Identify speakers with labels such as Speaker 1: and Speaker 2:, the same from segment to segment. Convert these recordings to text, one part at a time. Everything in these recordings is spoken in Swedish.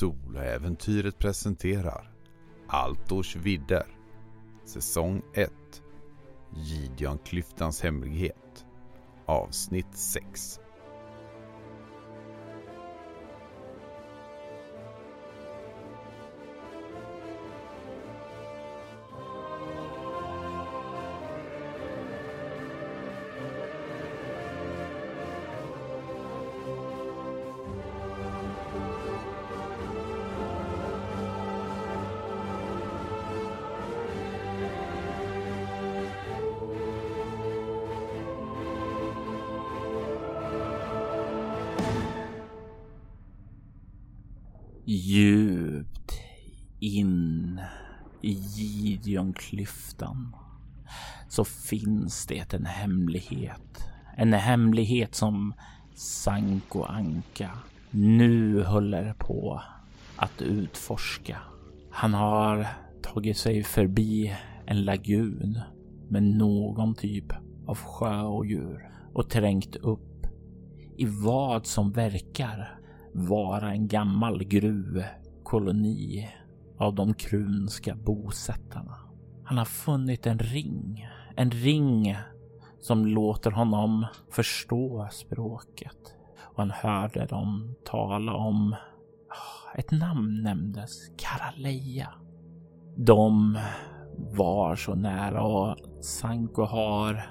Speaker 1: Soloäventyret presenterar Altors vidder Säsong 1 Gideonklyftans hemlighet Avsnitt 6
Speaker 2: så finns det en hemlighet. En hemlighet som Sanko Anka nu håller på att utforska. Han har tagit sig förbi en lagun med någon typ av sjöodjur och trängt upp i vad som verkar vara en gammal gruvkoloni av de krunska bosättarna. Han har funnit en ring, en ring som låter honom förstå språket. Och han hörde dem tala om, ah, ett namn nämndes, Karaleja. De var så nära och Sanko har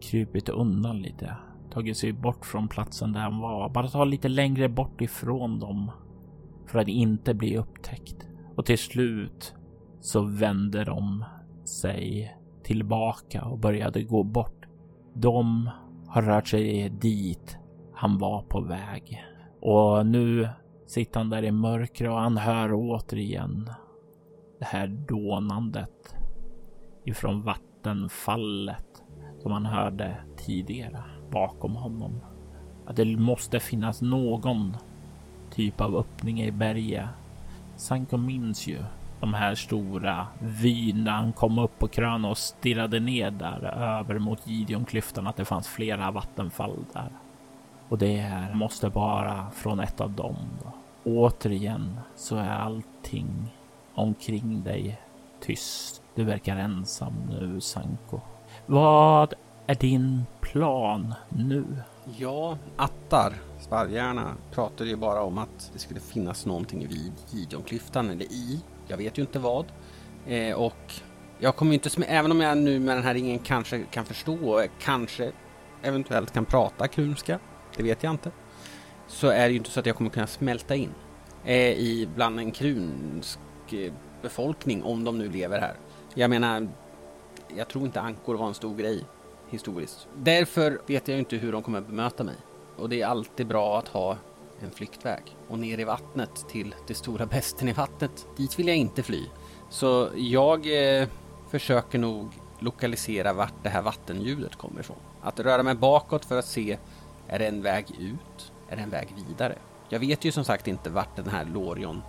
Speaker 2: krupit undan lite tagit sig bort från platsen där han var. Bara ta lite längre bort ifrån dem för att inte bli upptäckt. Och till slut så vände de sig tillbaka och började gå bort. De har rört sig dit han var på väg. Och nu sitter han där i mörkret och han hör återigen det här dånandet ifrån vattenfallet som han hörde tidigare bakom honom. Att det måste finnas någon typ av öppning i berget. Sanko minns ju de här stora vyerna. Han kom upp på krönet och stirrade ner där över mot Gideonklyftan att det fanns flera vattenfall där. Och det här måste vara från ett av dem. Då. Återigen så är allting omkring dig tyst. Du verkar ensam nu, Sanko. Vad är din plan nu?
Speaker 3: Ja, Attar, Sparvhjärna, pratade ju bara om att det skulle finnas någonting vid Gideonklyftan, eller i, jag vet ju inte vad. Eh, och jag kommer inte, även om jag nu med den här ringen kanske kan förstå, kanske eventuellt kan prata krumska. det vet jag inte. Så är det ju inte så att jag kommer kunna smälta in eh, i bland en krunsk eh, befolkning om de nu lever här. Jag menar, jag tror inte ankor var en stor grej historiskt. Därför vet jag inte hur de kommer bemöta mig. Och det är alltid bra att ha en flyktväg. Och ner i vattnet till det stora bästen i vattnet. Dit vill jag inte fly. Så jag eh, försöker nog lokalisera vart det här vattenljudet kommer ifrån. Att röra mig bakåt för att se, är det en väg ut? Är det en väg vidare? Jag vet ju som sagt inte vart den här Lorion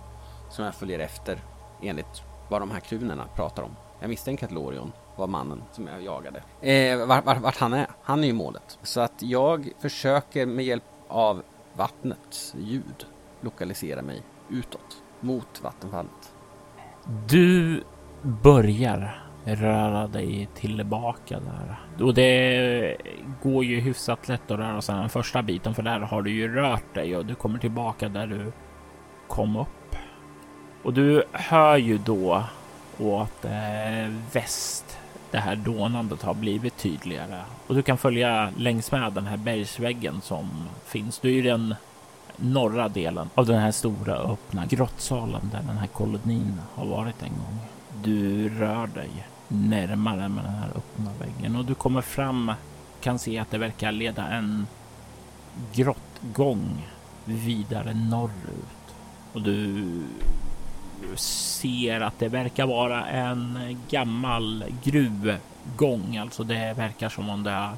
Speaker 3: som jag följer efter enligt vad de här krunerna pratar om. Jag misstänker att Lorion var mannen som jag jagade. Eh, vart, vart, vart han är. Han är ju målet. Så att jag försöker med hjälp av vattnets ljud lokalisera mig utåt mot vattenfallet.
Speaker 2: Du börjar röra dig tillbaka där. Och det går ju hyfsat lätt att röra sig den första biten för där har du ju rört dig och du kommer tillbaka där du kom upp. Och du hör ju då åt eh, väst det här dånandet har blivit tydligare och du kan följa längs med den här bergsväggen som finns. Du är ju den norra delen av den här stora öppna grottsalen där den här kolonin har varit en gång. Du rör dig närmare med den här öppna väggen och du kommer fram kan se att det verkar leda en grottgång vidare norrut och du ser att det verkar vara en gammal gruvgång. Alltså det verkar som om det har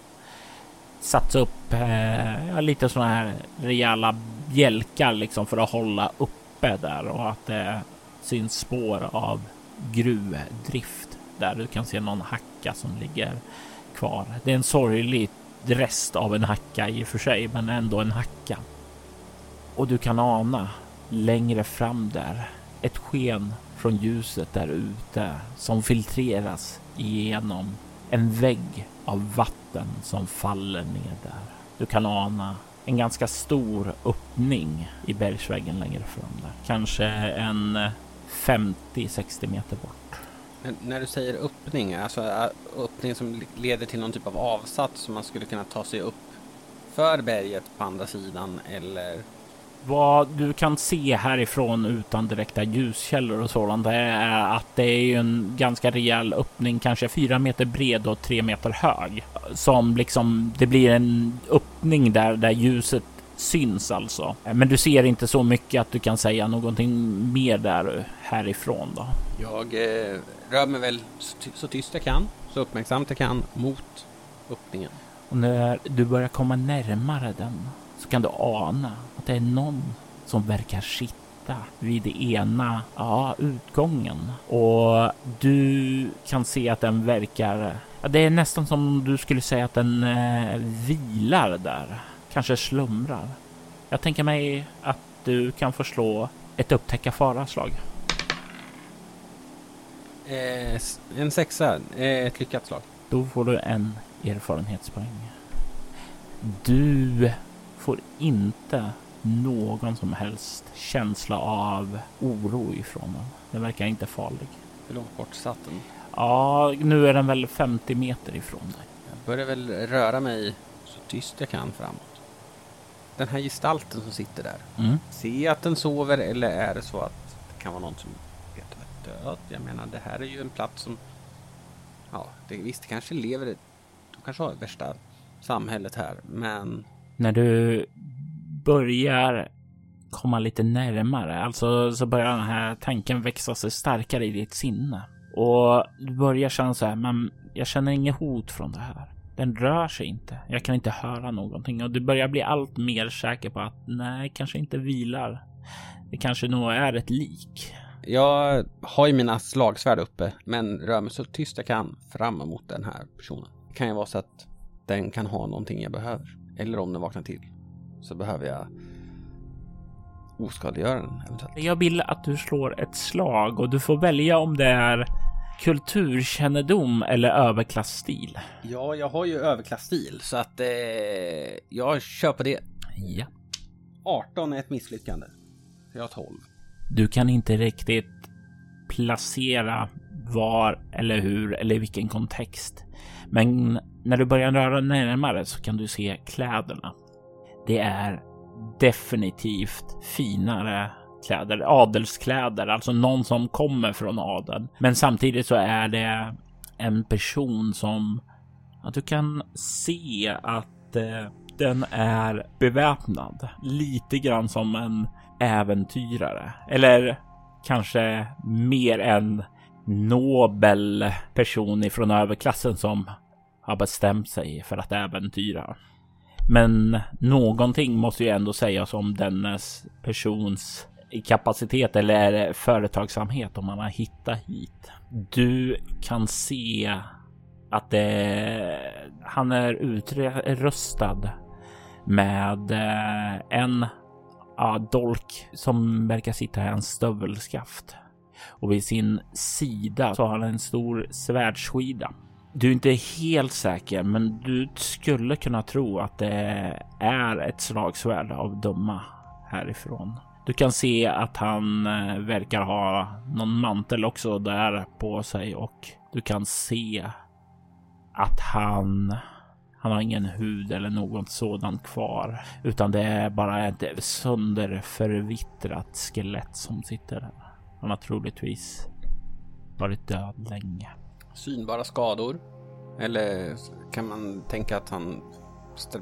Speaker 2: satts upp eh, lite sådana här rejäla bjälkar liksom för att hålla uppe där och att det syns spår av gruvdrift där. Du kan se någon hacka som ligger kvar. Det är en sorglig rest av en hacka i och för sig, men ändå en hacka. Och du kan ana längre fram där ett sken från ljuset där ute som filtreras igenom en vägg av vatten som faller ner där. Du kan ana en ganska stor öppning i bergsväggen längre fram där. Kanske en eh, 50-60 meter bort.
Speaker 3: Men när du säger öppning, alltså eh, öppning som leder till någon typ av avsats som man skulle kunna ta sig upp för berget på andra sidan eller?
Speaker 2: Vad du kan se härifrån utan direkta ljuskällor och sådant är att det är en ganska rejäl öppning, kanske fyra meter bred och tre meter hög. Som liksom, det blir en öppning där, där ljuset syns alltså. Men du ser inte så mycket att du kan säga någonting mer där härifrån då.
Speaker 3: Jag eh, rör mig väl så, så tyst jag kan, så uppmärksamt jag kan mot öppningen.
Speaker 2: Och när du börjar komma närmare den så kan du ana att det är någon som verkar sitta vid det ena ja, utgången. Och du kan se att den verkar... Ja, det är nästan som du skulle säga att den eh, vilar där. Kanske slumrar. Jag tänker mig att du kan få slå ett upptäcka fara-slag.
Speaker 3: Eh, s- en sexa, eh, ett lyckat slag.
Speaker 2: Då får du en erfarenhetspoäng. Du får inte någon som helst känsla av oro ifrån den. Den verkar inte farlig.
Speaker 3: Hur långt bort satt den?
Speaker 2: Ja, nu är den väl 50 meter ifrån dig.
Speaker 3: Jag börjar väl röra mig så tyst jag kan framåt. Den här gestalten som sitter där.
Speaker 2: Mm.
Speaker 3: Ser jag att den sover eller är det så att det kan vara någon som vet är död? Jag menar, det här är ju en plats som... Ja, det, visst, det kanske lever... De kanske har värsta samhället här, men...
Speaker 2: När du börjar komma lite närmare, alltså så börjar den här tanken växa sig starkare i ditt sinne. Och du börjar känna så här, men jag känner inget hot från det här. Den rör sig inte. Jag kan inte höra någonting och du börjar bli allt mer säker på att nej, kanske inte vilar. Det kanske nog är ett lik.
Speaker 3: Jag har ju mina slagsvärd uppe, men rör mig så tyst jag kan fram emot den här personen. Det kan ju vara så att den kan ha någonting jag behöver. Eller om den vaknar till så behöver jag oskadliggöra den eventuellt.
Speaker 2: Jag vill att du slår ett slag och du får välja om det är kulturkännedom eller överklassstil.
Speaker 3: Ja, jag har ju överklassstil så att eh, jag kör på det.
Speaker 2: Ja.
Speaker 3: 18 är ett misslyckande. Jag har 12.
Speaker 2: Du kan inte riktigt placera var eller hur eller i vilken kontext. Men när du börjar röra närmare så kan du se kläderna. Det är definitivt finare kläder, adelskläder, alltså någon som kommer från adeln. Men samtidigt så är det en person som att du kan se att eh, den är beväpnad. Lite grann som en äventyrare. Eller kanske mer en nobel person ifrån överklassen som har bestämt sig för att äventyra. Men någonting måste ju ändå sägas om dennes persons kapacitet eller företagsamhet om man har hittat hit. Du kan se att det, han är utrustad med eh, en ja, dolk som verkar sitta i hans stövelskaft. Och vid sin sida så har han en stor svärdsskida. Du är inte helt säker, men du skulle kunna tro att det är ett slagsvärd av Dumma härifrån. Du kan se att han eh, verkar ha någon mantel också där på sig och du kan se att han han har ingen hud eller något sådant kvar, utan det är bara ett sönderförvittrat skelett som sitter där. Han har troligtvis varit död länge
Speaker 3: synbara skador? Eller kan man tänka att han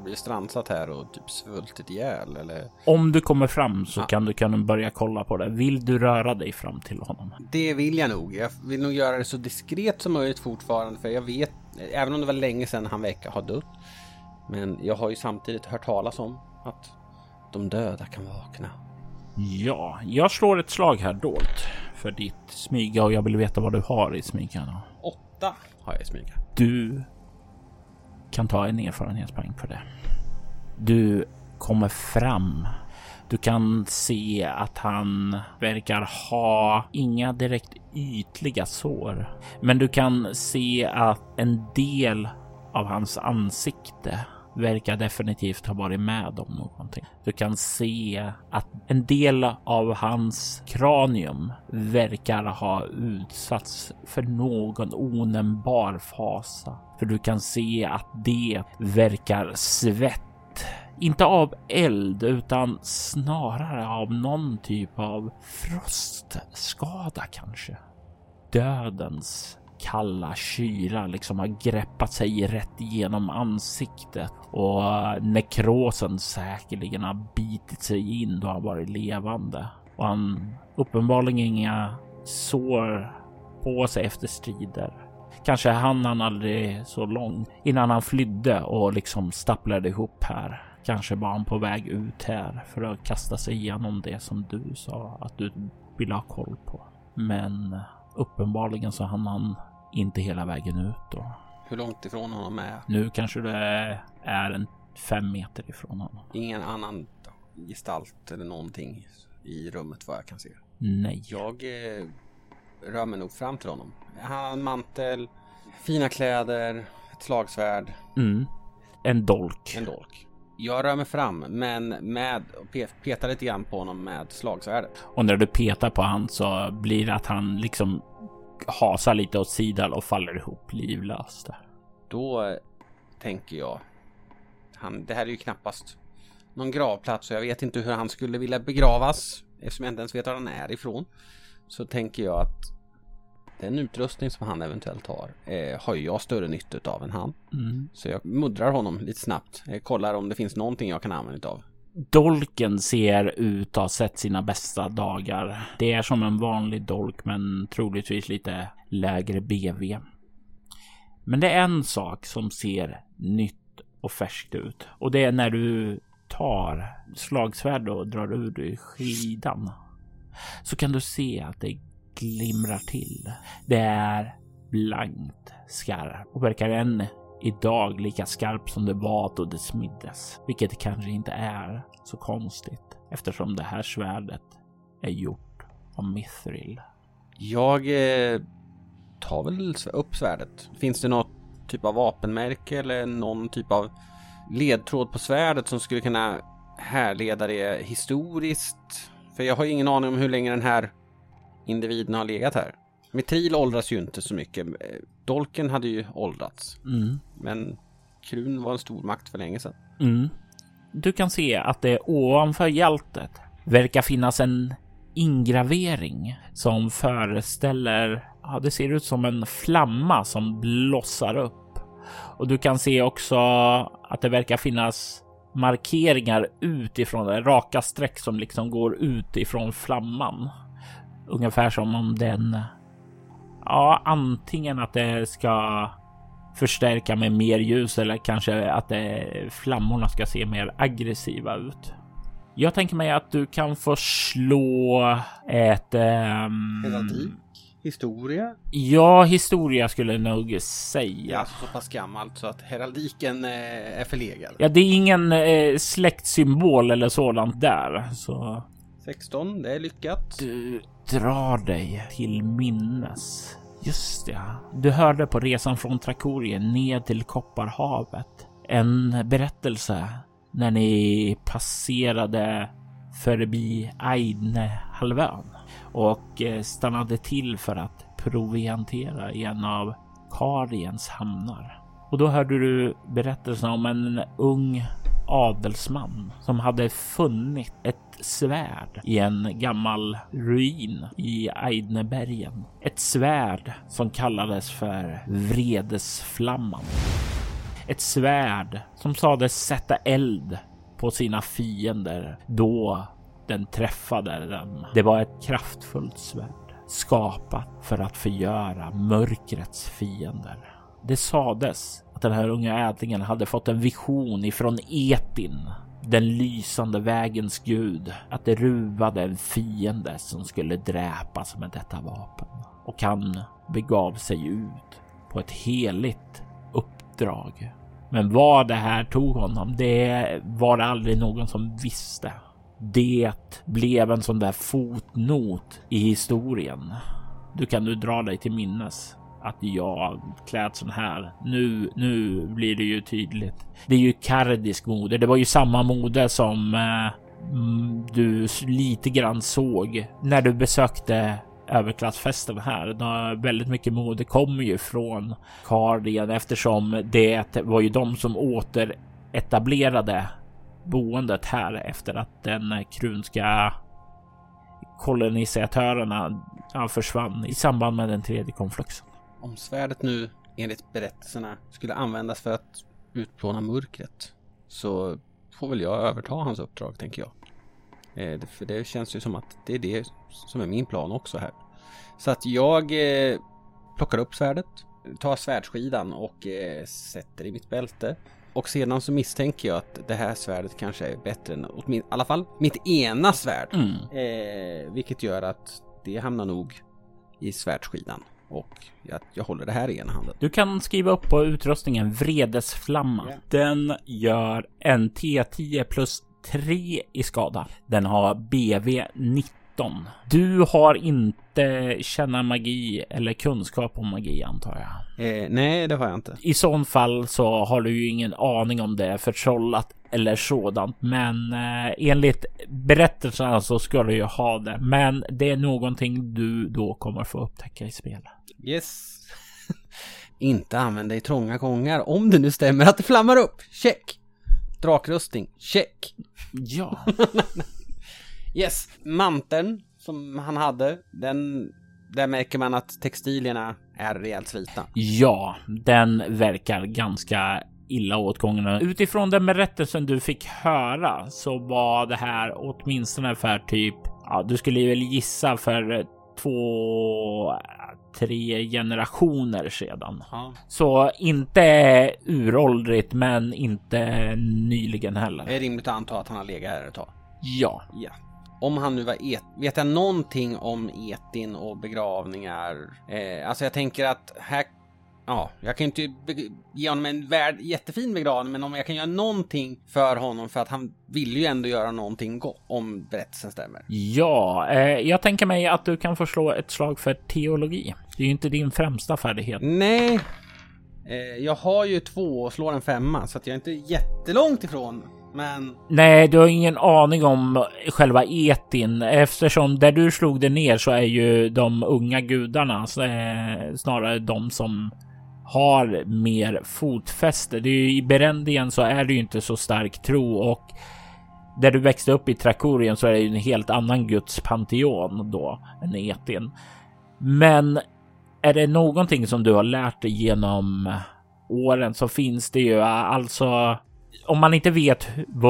Speaker 3: blir strandsatt här och typ svultit ihjäl eller?
Speaker 2: Om du kommer fram så
Speaker 3: ja.
Speaker 2: kan du kan börja kolla på det. Vill du röra dig fram till honom?
Speaker 3: Det vill jag nog. Jag vill nog göra det så diskret som möjligt fortfarande, för jag vet, även om det var länge sedan han verkar ha dött, men jag har ju samtidigt hört talas om att de döda kan vakna.
Speaker 2: Ja, jag slår ett slag här dolt för ditt smyga och jag vill veta vad du har i smygan.
Speaker 3: 8 har jag smyga.
Speaker 2: Du kan ta en erfarenhetspoäng för det. Du kommer fram. Du kan se att han verkar ha inga direkt ytliga sår, men du kan se att en del av hans ansikte verkar definitivt ha varit med om någonting. Du kan se att en del av hans kranium verkar ha utsatts för någon onämnbar fasa. För du kan se att det verkar svett inte av eld utan snarare av någon typ av frostskada kanske. Dödens kalla kyla liksom har greppat sig rätt igenom ansiktet och eh, nekrosen säkerligen har bitit sig in då han varit levande. Och han uppenbarligen inga sår på sig efter strider. Kanske hann han aldrig så långt innan han flydde och liksom stapplade ihop här. Kanske var han på väg ut här för att kasta sig igenom det som du sa att du ville ha koll på. Men uppenbarligen så hann han inte hela vägen ut då.
Speaker 3: Hur långt ifrån honom är
Speaker 2: Nu kanske det är en fem meter ifrån honom.
Speaker 3: ingen annan gestalt eller någonting i rummet vad jag kan se.
Speaker 2: Nej.
Speaker 3: Jag eh, rör mig nog fram till honom. Han har en mantel, fina kläder, ett slagsvärd,
Speaker 2: Mm. En dolk.
Speaker 3: en dolk. Jag rör mig fram men med och pe- petar lite grann på honom med slagsvärdet.
Speaker 2: Och när du petar på han så blir det att han liksom hasar lite åt sidan och faller ihop livlöst. där.
Speaker 3: Då eh, tänker jag, han, det här är ju knappast någon gravplats och jag vet inte hur han skulle vilja begravas eftersom jag inte ens vet var han är ifrån. Så tänker jag att den utrustning som han eventuellt har eh, har ju jag större nytta av än han.
Speaker 2: Mm.
Speaker 3: Så jag muddrar honom lite snabbt. Jag kollar om det finns någonting jag kan använda av.
Speaker 2: Dolken ser ut att ha sett sina bästa dagar. Det är som en vanlig dolk men troligtvis lite lägre BV. Men det är en sak som ser nytt och färskt ut och det är när du tar slagsvärd och drar ur dig skidan. Så kan du se att det glimrar till. Det är blankt skarpt och verkar än idag lika skarp som det var då det smiddes. Vilket kanske inte är så konstigt eftersom det här svärdet är gjort av mithril.
Speaker 3: Jag eh, tar väl upp svärdet. Finns det något typ av vapenmärke eller någon typ av ledtråd på svärdet som skulle kunna härleda det historiskt? För jag har ju ingen aning om hur länge den här individen har legat här. Mitril åldras ju inte så mycket. Eh, Dolken hade ju åldrats.
Speaker 2: Mm.
Speaker 3: Men Krun var en stor makt för länge sedan.
Speaker 2: Mm. Du kan se att det ovanför hjältet verkar finnas en ingravering som föreställer, ja, det ser ut som en flamma som blossar upp. Och du kan se också att det verkar finnas markeringar utifrån det, raka streck som liksom går ut ifrån flamman. Ungefär som om den, ja, antingen att det ska förstärka med mer ljus eller kanske att det, flammorna ska se mer aggressiva ut. Jag tänker mig att du kan få slå ett...
Speaker 3: Heraldik? Historia?
Speaker 2: ja, historia skulle jag nog
Speaker 3: Ja,
Speaker 2: säga.
Speaker 3: alltså så pass gammalt så att heraldiken eh, är förlegad.
Speaker 2: Ja, det är ingen eh, släktsymbol eller sådant där, så
Speaker 3: 16, det är lyckat.
Speaker 2: du drar dig till minnes. Just det, du hörde på resan från Trakorien ned till Kopparhavet en berättelse när ni passerade förbi Aidne-halvön och eh, stannade till för att proviantera i en av Kariens hamnar. Och då hörde du berättelsen om en ung adelsman som hade funnit ett svärd i en gammal ruin i Aidnebergen. Ett svärd som kallades för Vredesflamman. Ett svärd som sades sätta eld på sina fiender då den träffade dem. Det var ett kraftfullt svärd skapat för att förgöra mörkrets fiender. Det sades att den här unga ädlingen hade fått en vision ifrån Etin, den lysande vägens gud, att det ruvade en fiende som skulle dräpas med detta vapen. Och han begav sig ut på ett heligt uppdrag. Men vad det här tog honom, det var det aldrig någon som visste. det blev en sån där fotnot i historien. Du kan nu dra dig till minnes att jag klädseln här. Nu, nu blir det ju tydligt. Det är ju kardisk mode. Det var ju samma mode som eh, mm, du lite grann såg när du besökte överklassfesten här. Väldigt mycket mode kommer ju från Kardien eftersom det var ju de som återetablerade boendet här efter att den krunska kolonisatörerna försvann i samband med den tredje konfluxen.
Speaker 3: Om svärdet nu enligt berättelserna skulle användas för att utplåna mörkret så får väl jag överta hans uppdrag tänker jag. Eh, för det känns ju som att det är det som är min plan också här. Så att jag eh, plockar upp svärdet, tar svärdsskidan och eh, sätter i mitt bälte. Och sedan så misstänker jag att det här svärdet kanske är bättre än i alla fall mitt ena svärd. Mm. Eh, vilket gör att det hamnar nog i svärdsskidan. Och jag, jag håller det här i ena handen.
Speaker 2: Du kan skriva upp på utrustningen Vredesflamma. Yeah. Den gör en T10 plus 3 i skada. Den har BV 19. Du har inte känna magi eller kunskap om magi antar jag?
Speaker 3: Eh, nej, det har jag inte.
Speaker 2: I sån fall så har du ju ingen aning om det är förtrollat eller sådant. Men eh, enligt berättelserna så ska du ju ha det. Men det är någonting du då kommer få upptäcka i spelet.
Speaker 3: Yes. inte använda i trånga gångar om det nu stämmer att det flammar upp. Check. Drakrustning. Check.
Speaker 2: Ja.
Speaker 3: yes. Manteln som han hade, den där märker man att textilierna är rejält slitna.
Speaker 2: Ja, den verkar ganska illa åtgången. Utifrån den berättelsen du fick höra så var det här åtminstone för typ, ja, du skulle väl gissa för två, tre generationer sedan. Ja. Så inte uråldrigt, men inte nyligen heller.
Speaker 3: Det är rimligt att anta att han har legat här ett tag.
Speaker 2: Ja.
Speaker 3: ja. Om han nu var et vet jag någonting om etin och begravningar? Eh, alltså jag tänker att här Ja, jag kan inte ge honom en värld, jättefin begravning, men om jag kan göra någonting för honom för att han vill ju ändå göra någonting gott om berättelsen stämmer.
Speaker 2: Ja, eh, jag tänker mig att du kan få slå ett slag för teologi. Det är ju inte din främsta färdighet.
Speaker 3: Nej, eh, jag har ju två och slår en femma så att jag är inte jättelångt ifrån. Men...
Speaker 2: Nej, du har ingen aning om själva etin eftersom där du slog det ner så är ju de unga gudarna eh, snarare de som har mer fotfäste. Det är ju, I Berendien så är det ju inte så stark tro och där du växte upp i Trakorien så är det ju en helt annan guds panteon då än Etin. Men är det någonting som du har lärt dig genom åren så finns det ju alltså om man inte vet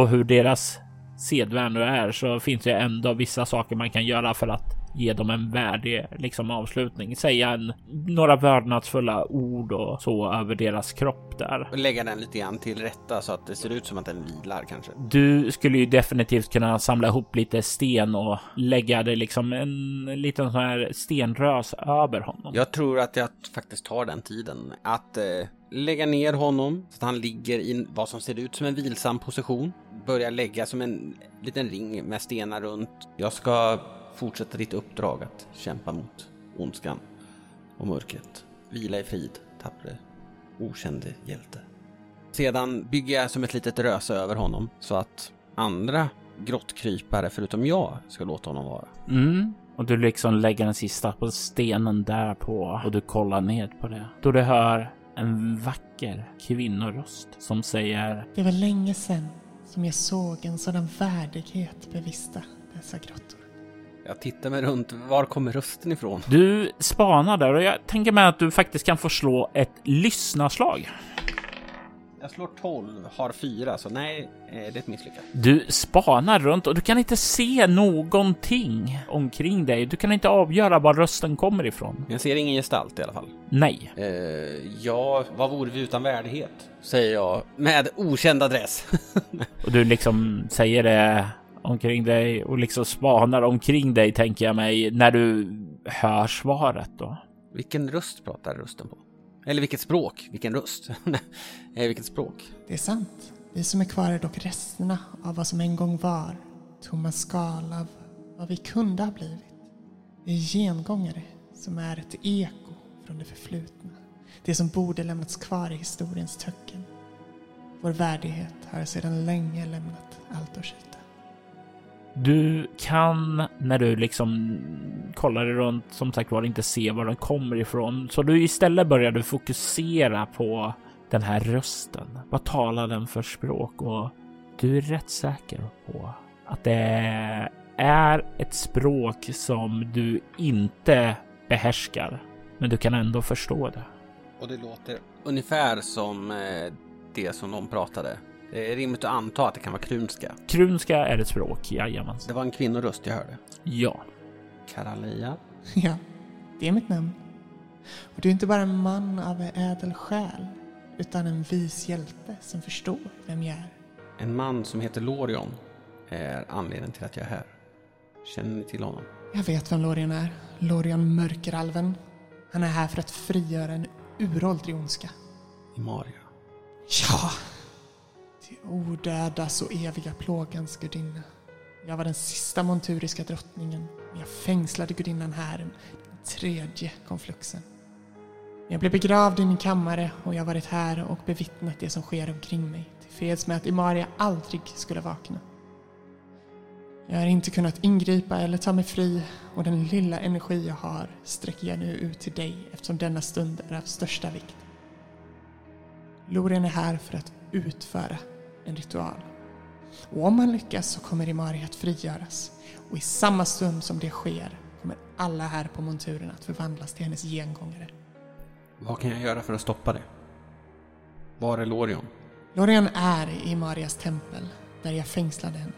Speaker 2: hur deras sedvänjor är så finns det ändå vissa saker man kan göra för att ge dem en värdig liksom avslutning. Säga en, några vördnadsfulla ord och så över deras kropp där.
Speaker 3: Och lägga den lite grann till rätta så att det ser ut som att den vilar kanske.
Speaker 2: Du skulle ju definitivt kunna samla ihop lite sten och lägga det liksom en liten sån här stenrös över honom.
Speaker 3: Jag tror att jag faktiskt tar den tiden att eh, lägga ner honom så att han ligger i vad som ser ut som en vilsam position. Börja lägga som en liten ring med stenar runt. Jag ska fortsätta ditt uppdrag att kämpa mot ondskan och mörkret. Vila i frid, tappre, okände hjälte. Sedan bygger jag som ett litet röse över honom så att andra grottkrypare förutom jag ska låta honom vara.
Speaker 2: Mm. Och du liksom lägger den sista på stenen där på och du kollar ner på det. Då du hör en vacker kvinnoröst som säger
Speaker 4: Det var länge sedan som jag såg en sådan värdighet bevista dessa grottor.
Speaker 3: Jag tittar mig runt. Var kommer rösten ifrån?
Speaker 2: Du spanar där och jag tänker mig att du faktiskt kan få slå ett lyssnarslag.
Speaker 3: Jag slår 12, har 4, så nej, eh, det är ett misslyckande.
Speaker 2: Du spanar runt och du kan inte se någonting omkring dig. Du kan inte avgöra var rösten kommer ifrån.
Speaker 3: Jag ser ingen gestalt i alla fall.
Speaker 2: Nej.
Speaker 3: Eh, ja, vad vore vi utan värdighet? Säger jag med okänd adress.
Speaker 2: och du liksom säger det omkring dig och liksom spanar omkring dig tänker jag mig när du hör svaret då.
Speaker 3: Vilken röst pratar rösten på? Eller vilket språk? Vilken röst? vilket språk?
Speaker 4: Det är sant. Vi som är kvar är dock resterna av vad som en gång var. tomma skal av vad vi kunde ha blivit. Vi är gengångare som är ett eko från det förflutna. Det som borde lämnats kvar i historiens töcken. Vår värdighet har sedan länge lämnat Altors yta.
Speaker 2: Du kan när du liksom kollar dig runt som sagt var inte se var den kommer ifrån. Så du istället börjar du fokusera på den här rösten. Vad talar den för språk? Och du är rätt säker på att det är ett språk som du inte behärskar. Men du kan ändå förstå det.
Speaker 3: Och det låter ungefär som eh, det som de pratade. Det är rimligt att anta att det kan vara krunska.
Speaker 2: Krunska är ett språk, jajamän.
Speaker 3: Det var en kvinnoröst jag hörde.
Speaker 2: Ja.
Speaker 3: Karalia.
Speaker 4: Ja, det är mitt namn. Och du är inte bara en man av ädel själ, utan en vis hjälte som förstår vem jag är.
Speaker 3: En man som heter Lorion är anledningen till att jag är här. Känner ni till honom?
Speaker 4: Jag vet vem Lorion är. Lorion Mörkeralven. Han är här för att frigöra en uråldrig ondska.
Speaker 3: Imaria.
Speaker 4: Ja! Till odödas och eviga plågans gudinna. Jag var den sista monturiska drottningen. men Jag fängslade gudinnan här, den tredje konfluxen. Jag blev begravd i min kammare och jag har varit här och bevittnat det som sker omkring mig. Tillfreds med att Imaria aldrig skulle vakna. Jag har inte kunnat ingripa eller ta mig fri och den lilla energi jag har sträcker jag nu ut till dig eftersom denna stund är av största vikt. Lorien är här för att utföra en ritual. Och om han lyckas så kommer Imaria att frigöras. Och i samma stund som det sker kommer alla här på monturen att förvandlas till hennes gengångare.
Speaker 3: Vad kan jag göra för att stoppa det? Var är Lorion?
Speaker 4: Lorien är i Imarias tempel, där jag fängslade henne.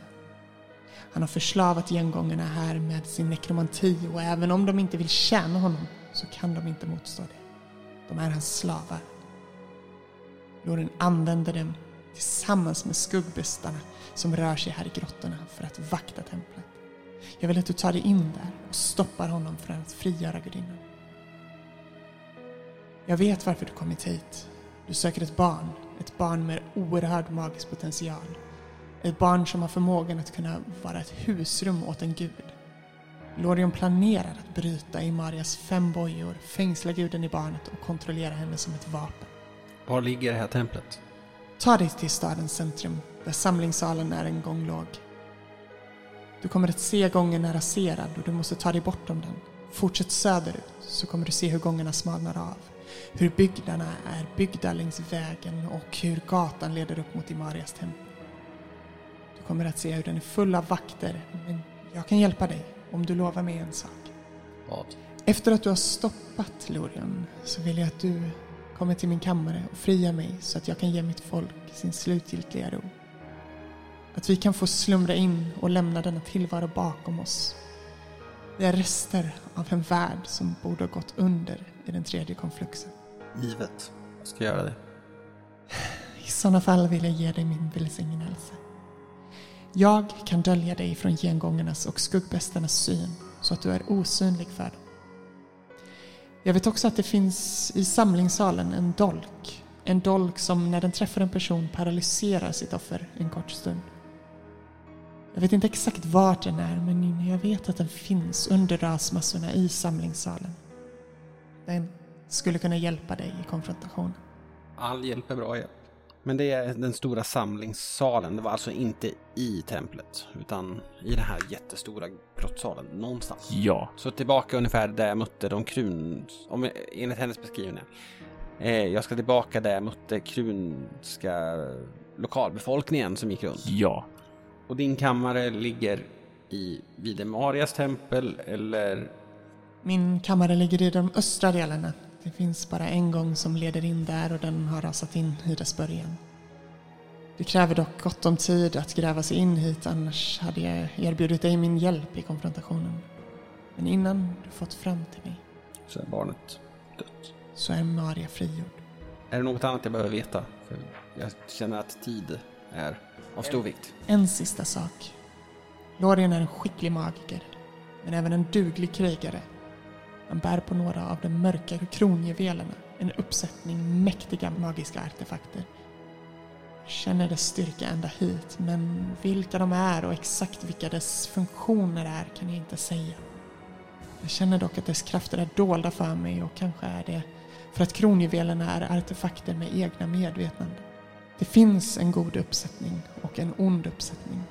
Speaker 4: Han har förslavat gengångarna här med sin nekromanti och även om de inte vill tjäna honom så kan de inte motstå det. De är hans slavar. Lorien använder dem tillsammans med skuggbestarna som rör sig här i grottorna för att vakta templet. Jag vill att du tar dig in där och stoppar honom från att frigöra gudinnan. Jag vet varför du kommit hit. Du söker ett barn. Ett barn med oerhörd magisk potential. Ett barn som har förmågan att kunna vara ett husrum åt en gud. Lorion planerar att bryta Imarias fem bojor, fängsla guden i barnet och kontrollera henne som ett vapen.
Speaker 3: Var ligger det här templet?
Speaker 4: Ta dig till stadens centrum, där samlingssalen är en gång låg. Du kommer att se gången är raserad och du måste ta dig bortom den. Fortsätt söderut så kommer du se hur gångarna smalnar av. Hur byggnaderna är byggda längs vägen och hur gatan leder upp mot Imarias tempel. Du kommer att se hur den är full av vakter, men jag kan hjälpa dig om du lovar mig en sak.
Speaker 3: Vad?
Speaker 4: Efter att du har stoppat Lorian så vill jag att du kommer till min kammare och friar mig så att jag kan ge mitt folk sin slutgiltiga ro. Att vi kan få slumra in och lämna denna tillvaro bakom oss. Vi är rester av en värld som borde ha gått under i den tredje konfluxen.
Speaker 3: Givet. Jag ska göra det.
Speaker 4: I sådana fall vill jag ge dig min välsignelse. Jag kan dölja dig från gengångarnas och skuggbästarnas syn så att du är osynlig för dem. Jag vet också att det finns i samlingssalen en dolk. En dolk som när den träffar en person paralyserar sitt offer en kort stund. Jag vet inte exakt vart den är men jag vet att den finns under rasmassorna i samlingssalen. Den skulle kunna hjälpa dig i konfrontation.
Speaker 3: All hjälp är bra hjälp. Men det är den stora samlingssalen. Det var alltså inte i templet, utan i den här jättestora grottsalen någonstans.
Speaker 2: Ja.
Speaker 3: Så tillbaka ungefär där jag mötte de krun... Om, enligt hennes beskrivning. Eh, jag ska tillbaka där jag mötte krunska lokalbefolkningen som gick runt.
Speaker 2: Ja.
Speaker 3: Och din kammare ligger i vid Marias tempel eller...
Speaker 4: Min kammare ligger i de östra delarna. Det finns bara en gång som leder in där och den har rasat in i dess början. Det kräver dock gott om tid att gräva sig in hit annars hade jag erbjudit dig min hjälp i konfrontationen. Men innan du fått fram till mig
Speaker 3: Så är barnet dött.
Speaker 4: så är Maria frigjord.
Speaker 3: Är det något annat jag behöver veta? För jag känner att tid är av stor vikt.
Speaker 4: En sista sak. Lorien är en skicklig magiker, men även en duglig krigare. Han bär på några av de mörka kronjuvelerna, en uppsättning mäktiga magiska artefakter. Känner dess styrka ända hit, men vilka de är och exakt vilka dess funktioner är kan jag inte säga. Jag känner dock att dess krafter är dolda för mig och kanske är det för att kronjuvelerna är artefakter med egna medvetande. Det finns en god uppsättning och en ond uppsättning.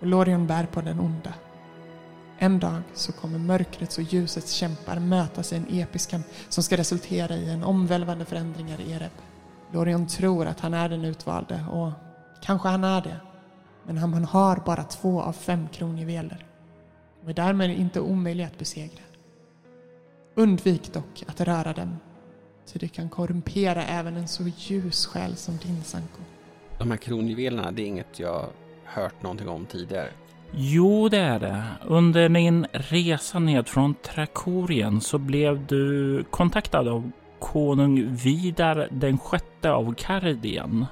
Speaker 4: Och Lorion bär på den onda. En dag så kommer mörkrets och ljusets kämpar mötas i en episk kamp som ska resultera i en omvälvande förändringar i Ereb. Lorion tror att han är den utvalde och kanske han är det. Men han har bara två av fem kronjuveler och är därmed inte omöjlig att besegra. Undvik dock att röra dem, ty det kan korrumpera även en så ljus själ som din Sanko.
Speaker 3: De här kronjuvelerna, det är inget jag hört någonting om tidigare.
Speaker 2: Jo, det är det. Under din resa ned från Trakorien så blev du kontaktad av konung Vidar den sjätte av Kardien.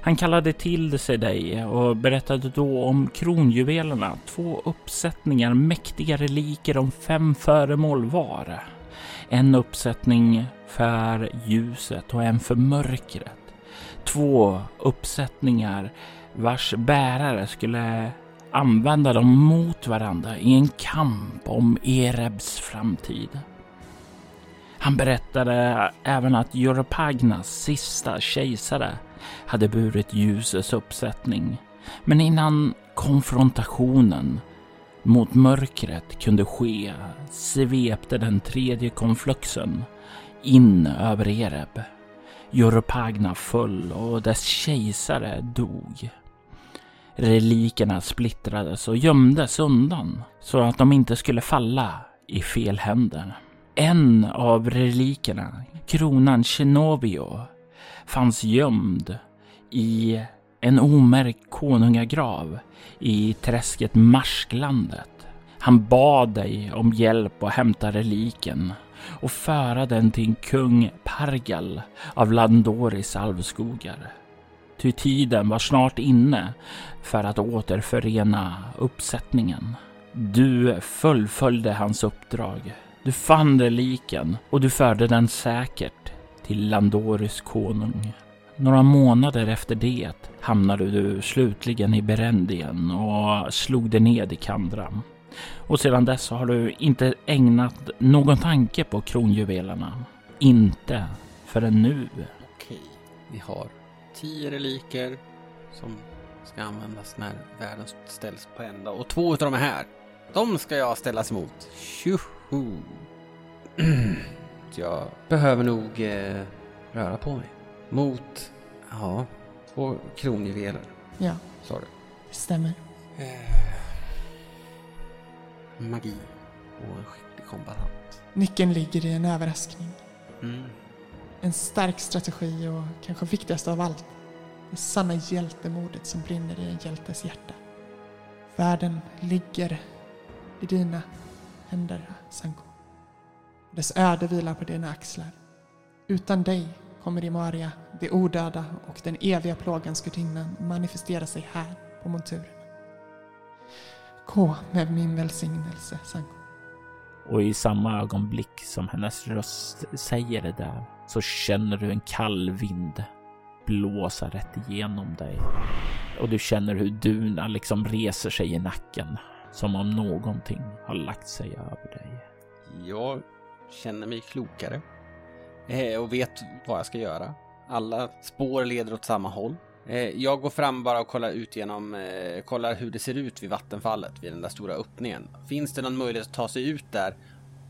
Speaker 2: Han kallade till sig dig och berättade då om kronjuvelerna, två uppsättningar mäktiga reliker om fem föremål var. En uppsättning för ljuset och en för mörkret. Två uppsättningar vars bärare skulle använda dem mot varandra i en kamp om Erebs framtid. Han berättade även att Europagnas sista kejsare hade burit ljusets uppsättning. Men innan konfrontationen mot mörkret kunde ske svepte den tredje konfluxen in över Ereb. Europagna föll och dess kejsare dog. Relikerna splittrades och gömdes undan så att de inte skulle falla i fel händer. En av relikerna, kronan Chenovio, fanns gömd i en omärkt konungagrav i träsket Marsklandet. Han bad dig om hjälp att hämta reliken och föra den till kung Pargal av Landoris alvskogar. Ty tiden var snart inne för att återförena uppsättningen. Du fullföljde hans uppdrag. Du fann reliken och du förde den säkert till Landoris konung. Några månader efter det hamnade du slutligen i Berendien och slog dig ned i Kandra. Och sedan dess har du inte ägnat någon tanke på kronjuvelerna. Inte förrän nu.
Speaker 3: Okej, vi har tio reliker som ska användas när världen ställs på ända. Och två av är här. De ska jag ställas emot. Tjoho! jag behöver nog eh, röra på mig. Mot, ja, två kronjuveler,
Speaker 4: Ja,
Speaker 3: sa du.
Speaker 4: stämmer.
Speaker 3: Magi och en skicklig kombatant.
Speaker 4: Nyckeln ligger i en överraskning.
Speaker 3: Mm.
Speaker 4: En stark strategi och kanske viktigast av allt, det sanna hjältemodet som brinner i en hjältes hjärta. Världen ligger i dina händer, Sanko. Dess öde vilar på dina axlar. Utan dig kommer Imaria, det odöda och den eviga plågans gudinnan manifestera sig här på monturen. Gå med min välsignelse, Sanko.
Speaker 2: Och i samma ögonblick som hennes röst säger det där så känner du en kall vind blåsa rätt igenom dig. Och du känner hur duna liksom reser sig i nacken. Som om någonting har lagt sig över dig.
Speaker 3: Jag känner mig klokare eh, och vet vad jag ska göra. Alla spår leder åt samma håll. Eh, jag går fram bara och kollar ut genom, eh, kollar hur det ser ut vid vattenfallet, vid den där stora öppningen. Finns det någon möjlighet att ta sig ut där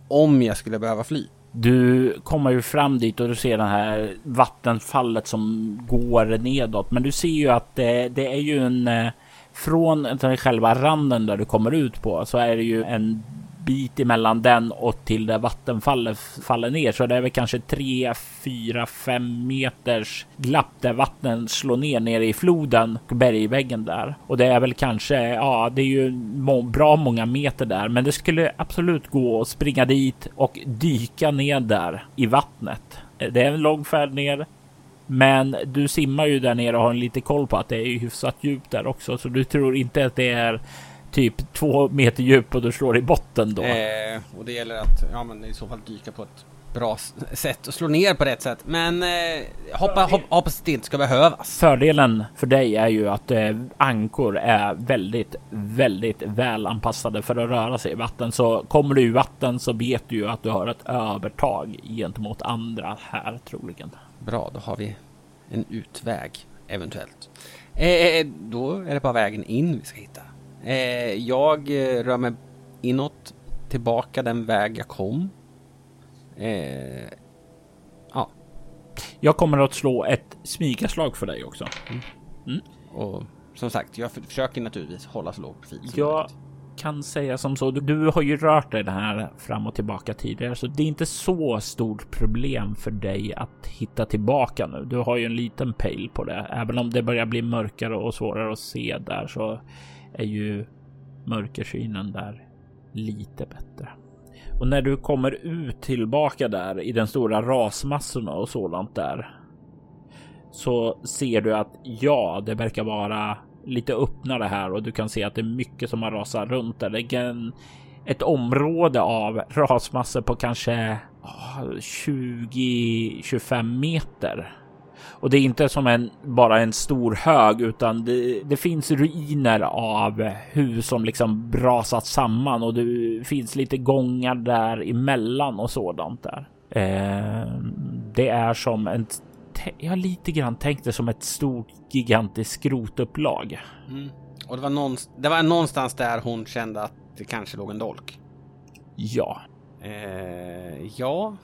Speaker 3: om jag skulle behöva fly?
Speaker 2: Du kommer ju fram dit och du ser det här vattenfallet som går nedåt. Men du ser ju att det, det är ju en... Eh, från själva randen där du kommer ut på så är det ju en bit emellan den och till där vattenfallet faller ner. Så det är väl kanske 3, 4, 5 meters glapp där vattnet slår ner nere i floden och bergväggen där. Och det är väl kanske, ja, det är ju må bra många meter där, men det skulle absolut gå att springa dit och dyka ner där i vattnet. Det är en lång färd ner, men du simmar ju där nere och har lite koll på att det är hyfsat djupt där också, så du tror inte att det är typ två meter djup och du slår i botten då.
Speaker 3: Eh, och det gäller att, ja men i så fall dyka på ett bra sätt att slå ner på rätt sätt. Men eh, hoppa, hopp, hoppas det inte ska behövas.
Speaker 2: Fördelen för dig är ju att eh, ankor är väldigt, väldigt väl anpassade för att röra sig i vatten. Så kommer du i vatten så vet du ju att du har ett övertag gentemot andra här troligen.
Speaker 3: Bra, då har vi en utväg eventuellt. Eh, då är det bara vägen in vi ska hitta. Eh, jag eh, rör mig inåt, tillbaka den väg jag kom. Eh, ja,
Speaker 2: Jag kommer att slå ett smygaslag för dig också.
Speaker 3: och som sagt, jag för- försöker naturligtvis hålla så låg profil som
Speaker 2: Jag
Speaker 3: möjligt.
Speaker 2: kan säga som så. Du, du har ju rört dig det här fram och tillbaka tidigare, så det är inte så stort problem för dig att hitta tillbaka nu. Du har ju en liten pejl på det. Även om det börjar bli mörkare och svårare att se där så är ju mörkersynen där lite bättre. Och när du kommer ut tillbaka där i den stora rasmassorna och sådant där så ser du att ja, det verkar vara lite öppnare här och du kan se att det är mycket som har rasat runt där. Det är en, ett område av rasmassor på kanske ah, 20-25 meter. Och det är inte som en bara en stor hög, utan det, det finns ruiner av hus som liksom brasat samman och det finns lite gångar där emellan och sådant där. Eh, det är som en jag har lite grann tänkt det som ett stort gigantiskt skrotupplag.
Speaker 3: Mm. Och det var, någonstans, det var någonstans där hon kände att det kanske låg en dolk.
Speaker 2: Ja,
Speaker 3: Eh, ja,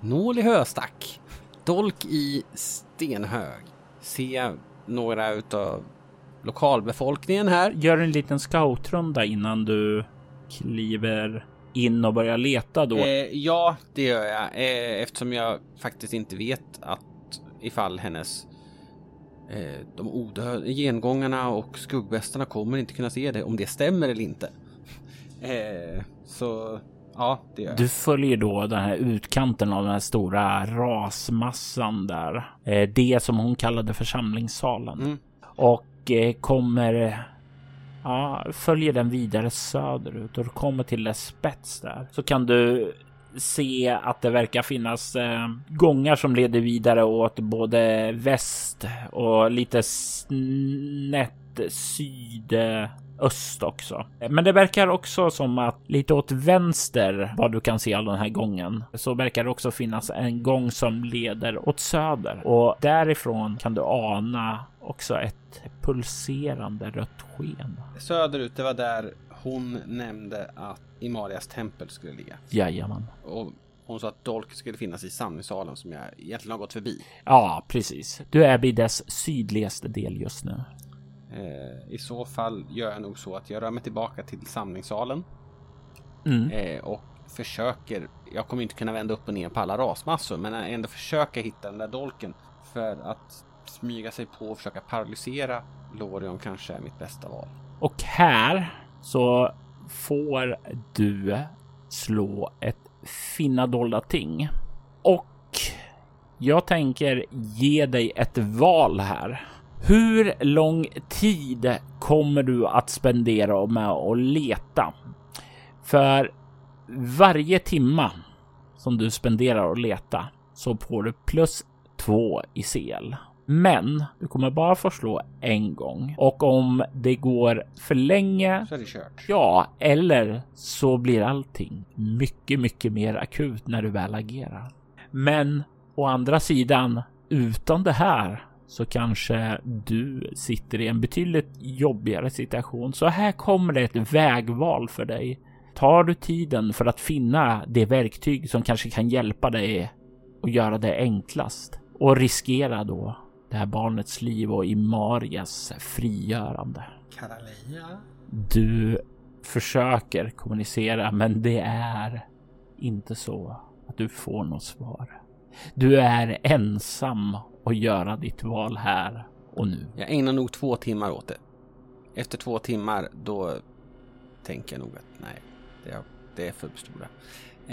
Speaker 3: nål i höstack. Dolk i stenhög. Se några utav lokalbefolkningen här.
Speaker 2: gör en liten scoutrunda innan du kliver in och börjar leta då.
Speaker 3: Eh, ja, det gör jag. Eh, eftersom jag faktiskt inte vet att ifall hennes eh, de odöda gengångarna och skuggbästarna kommer inte kunna se det om det stämmer eller inte. Eh, så ja, det gör jag.
Speaker 2: Du följer då den här utkanten av den här stora rasmassan där. Eh, det som hon kallade församlingssalen.
Speaker 3: Mm.
Speaker 2: Och eh, kommer... Ja, följer den vidare söderut och du kommer till dess spets där. Så kan du se att det verkar finnas eh, gångar som leder vidare åt både väst och lite snett sydöst också. Men det verkar också som att lite åt vänster, vad du kan se av den här gången, så verkar det också finnas en gång som leder åt söder och därifrån kan du ana också ett pulserande rött sken.
Speaker 3: Söderut, det var där hon nämnde att Imarias tempel skulle ligga.
Speaker 2: Jajamän.
Speaker 3: Och hon sa att Dolk skulle finnas i samlingssalen som jag egentligen har gått förbi.
Speaker 2: Ja, precis. Du är vid dess sydligaste del just nu.
Speaker 3: Eh, I så fall gör jag nog så att jag rör mig tillbaka till samlingssalen
Speaker 2: Mm.
Speaker 3: eh, och försöker. Jag kommer inte kunna vända upp och ner på alla rasmassor, men ändå försöka hitta den där dolken för att smyga sig på och försöka paralysera Lorion kanske är mitt bästa val.
Speaker 2: Och här så får du slå ett finna dolda ting. Och jag tänker ge dig ett val här. Hur lång tid kommer du att spendera med att leta? För varje timma som du spenderar att leta så får du plus två i CL. Men du kommer bara få slå en gång och om det går för länge
Speaker 3: Så är det kört.
Speaker 2: Ja, eller så blir allting mycket, mycket mer akut när du väl agerar. Men å andra sidan, utan det här så kanske du sitter i en betydligt jobbigare situation. Så här kommer det ett vägval för dig. Tar du tiden för att finna det verktyg som kanske kan hjälpa dig och göra det enklast och riskera då det här barnets liv och Imarias frigörande.
Speaker 3: Karaleja.
Speaker 2: Du försöker kommunicera, men det är inte så att du får något svar. Du är ensam att göra ditt val här och nu.
Speaker 3: Jag ägnar nog två timmar åt det. Efter två timmar då tänker jag nog att nej, det är, det är för stora.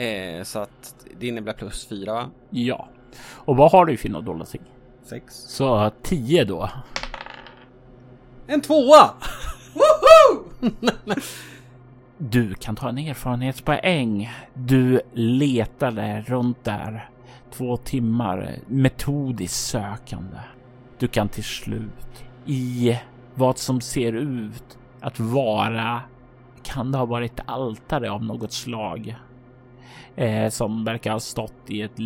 Speaker 3: Eh, så att det innebär plus fyra va?
Speaker 2: Ja, och vad har du för något dolda ting?
Speaker 3: Sex.
Speaker 2: Så 10 då.
Speaker 3: En tvåa!
Speaker 2: Du kan ta en erfarenhetspoäng. Du letade runt där två timmar eh, metodiskt sökande. Du kan till slut i vad som ser ut att vara kan det ha varit altare av något slag eh, som verkar ha stått i ett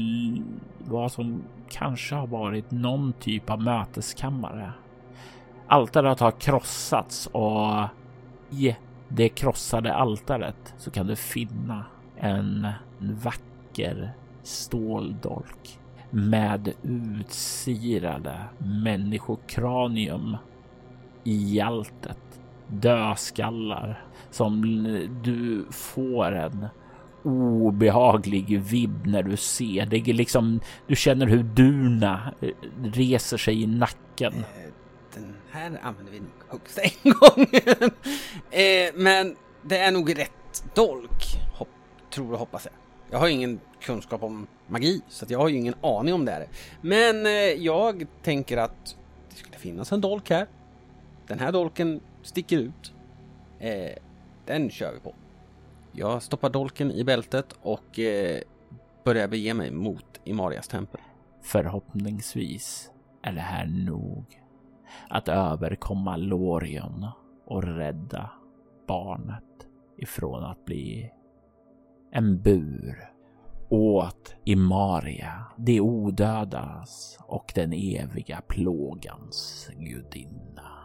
Speaker 2: vad som kanske har varit någon typ av möteskammare. Altaret har krossats och i det krossade altaret så kan du finna en vacker ståldolk med utsirade människokranium i alltet. Dödskallar som du får en obehaglig vibb när du ser. Det är liksom, du känner hur durna eh, reser sig i nacken. Eh,
Speaker 3: den här använder vi nog högst en gång. Eh, men det är nog rätt dolk, tror och hoppas jag. Jag har ingen kunskap om magi, så jag har ju ingen aning om det här. Men eh, jag tänker att det skulle finnas en dolk här. Den här dolken sticker ut. Eh, den kör vi på. Jag stoppar dolken i bältet och eh, börjar bege mig mot Imarias tempel.
Speaker 2: Förhoppningsvis är det här nog att överkomma Lorion och rädda barnet ifrån att bli en bur åt Imaria, de odödas och den eviga plågans gudinna.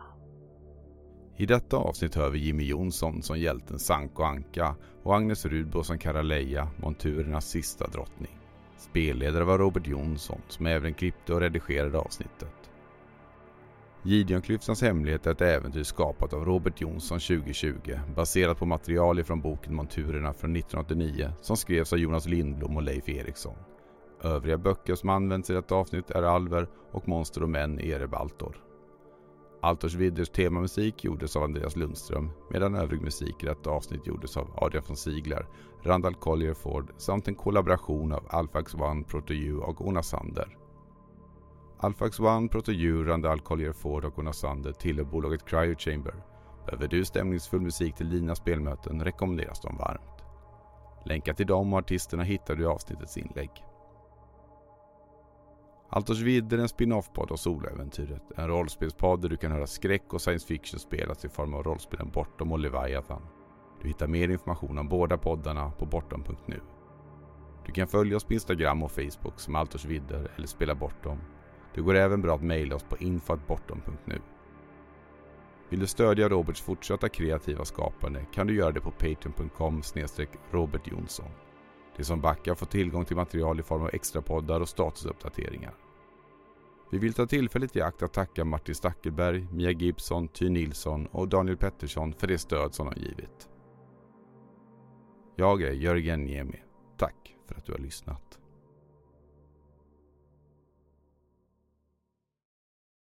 Speaker 1: I detta avsnitt hör vi Jimmy Jonsson som hjälten Sanko Anka och Agnes Rudbo som Karaleja, monturernas sista drottning. Spelledare var Robert Jonsson som även klippte och redigerade avsnittet. Gideonklyftans hemlighet är ett äventyr skapat av Robert Jonsson 2020 baserat på material från boken Monturerna från 1989 som skrevs av Jonas Lindblom och Leif Eriksson. Övriga böcker som används i detta avsnitt är Alver och Monster och män i Erebaltor. Altors vidders temamusik gjordes av Andreas Lundström medan övrig musik i detta avsnitt gjordes av Adrian von Ziegler, Randall Collier Ford samt en kollaboration av Alphax One, Proto och Ona Sander. Alphax One, Proto Randall Collier Ford och Ona Sander tillhör bolaget Cryo Chamber. Behöver du stämningsfull musik till dina spelmöten rekommenderas de varmt. Länkar till dem och artisterna hittar du i avsnittets inlägg. Altors vidder är en spin-off-podd av Soloäventyret. En rollspelspodd där du kan höra skräck och science fiction spelas i form av rollspelen Bortom och Leviathan. Du hittar mer information om båda poddarna på bortom.nu. Du kan följa oss på Instagram och Facebook som Altors vidder eller Spela Bortom. Det går även bra att mejla oss på info.bortom.nu. Vill du stödja Roberts fortsatta kreativa skapande kan du göra det på patreon.com robertjonsson. De som backar får tillgång till material i form av extrapoddar och statusuppdateringar. Vi vill ta tillfället i akt att tacka Martin Stackelberg, Mia Gibson, Ty Nilsson och Daniel Pettersson för det stöd som de givit. Jag är Jörgen Niemi. Tack för att du har lyssnat.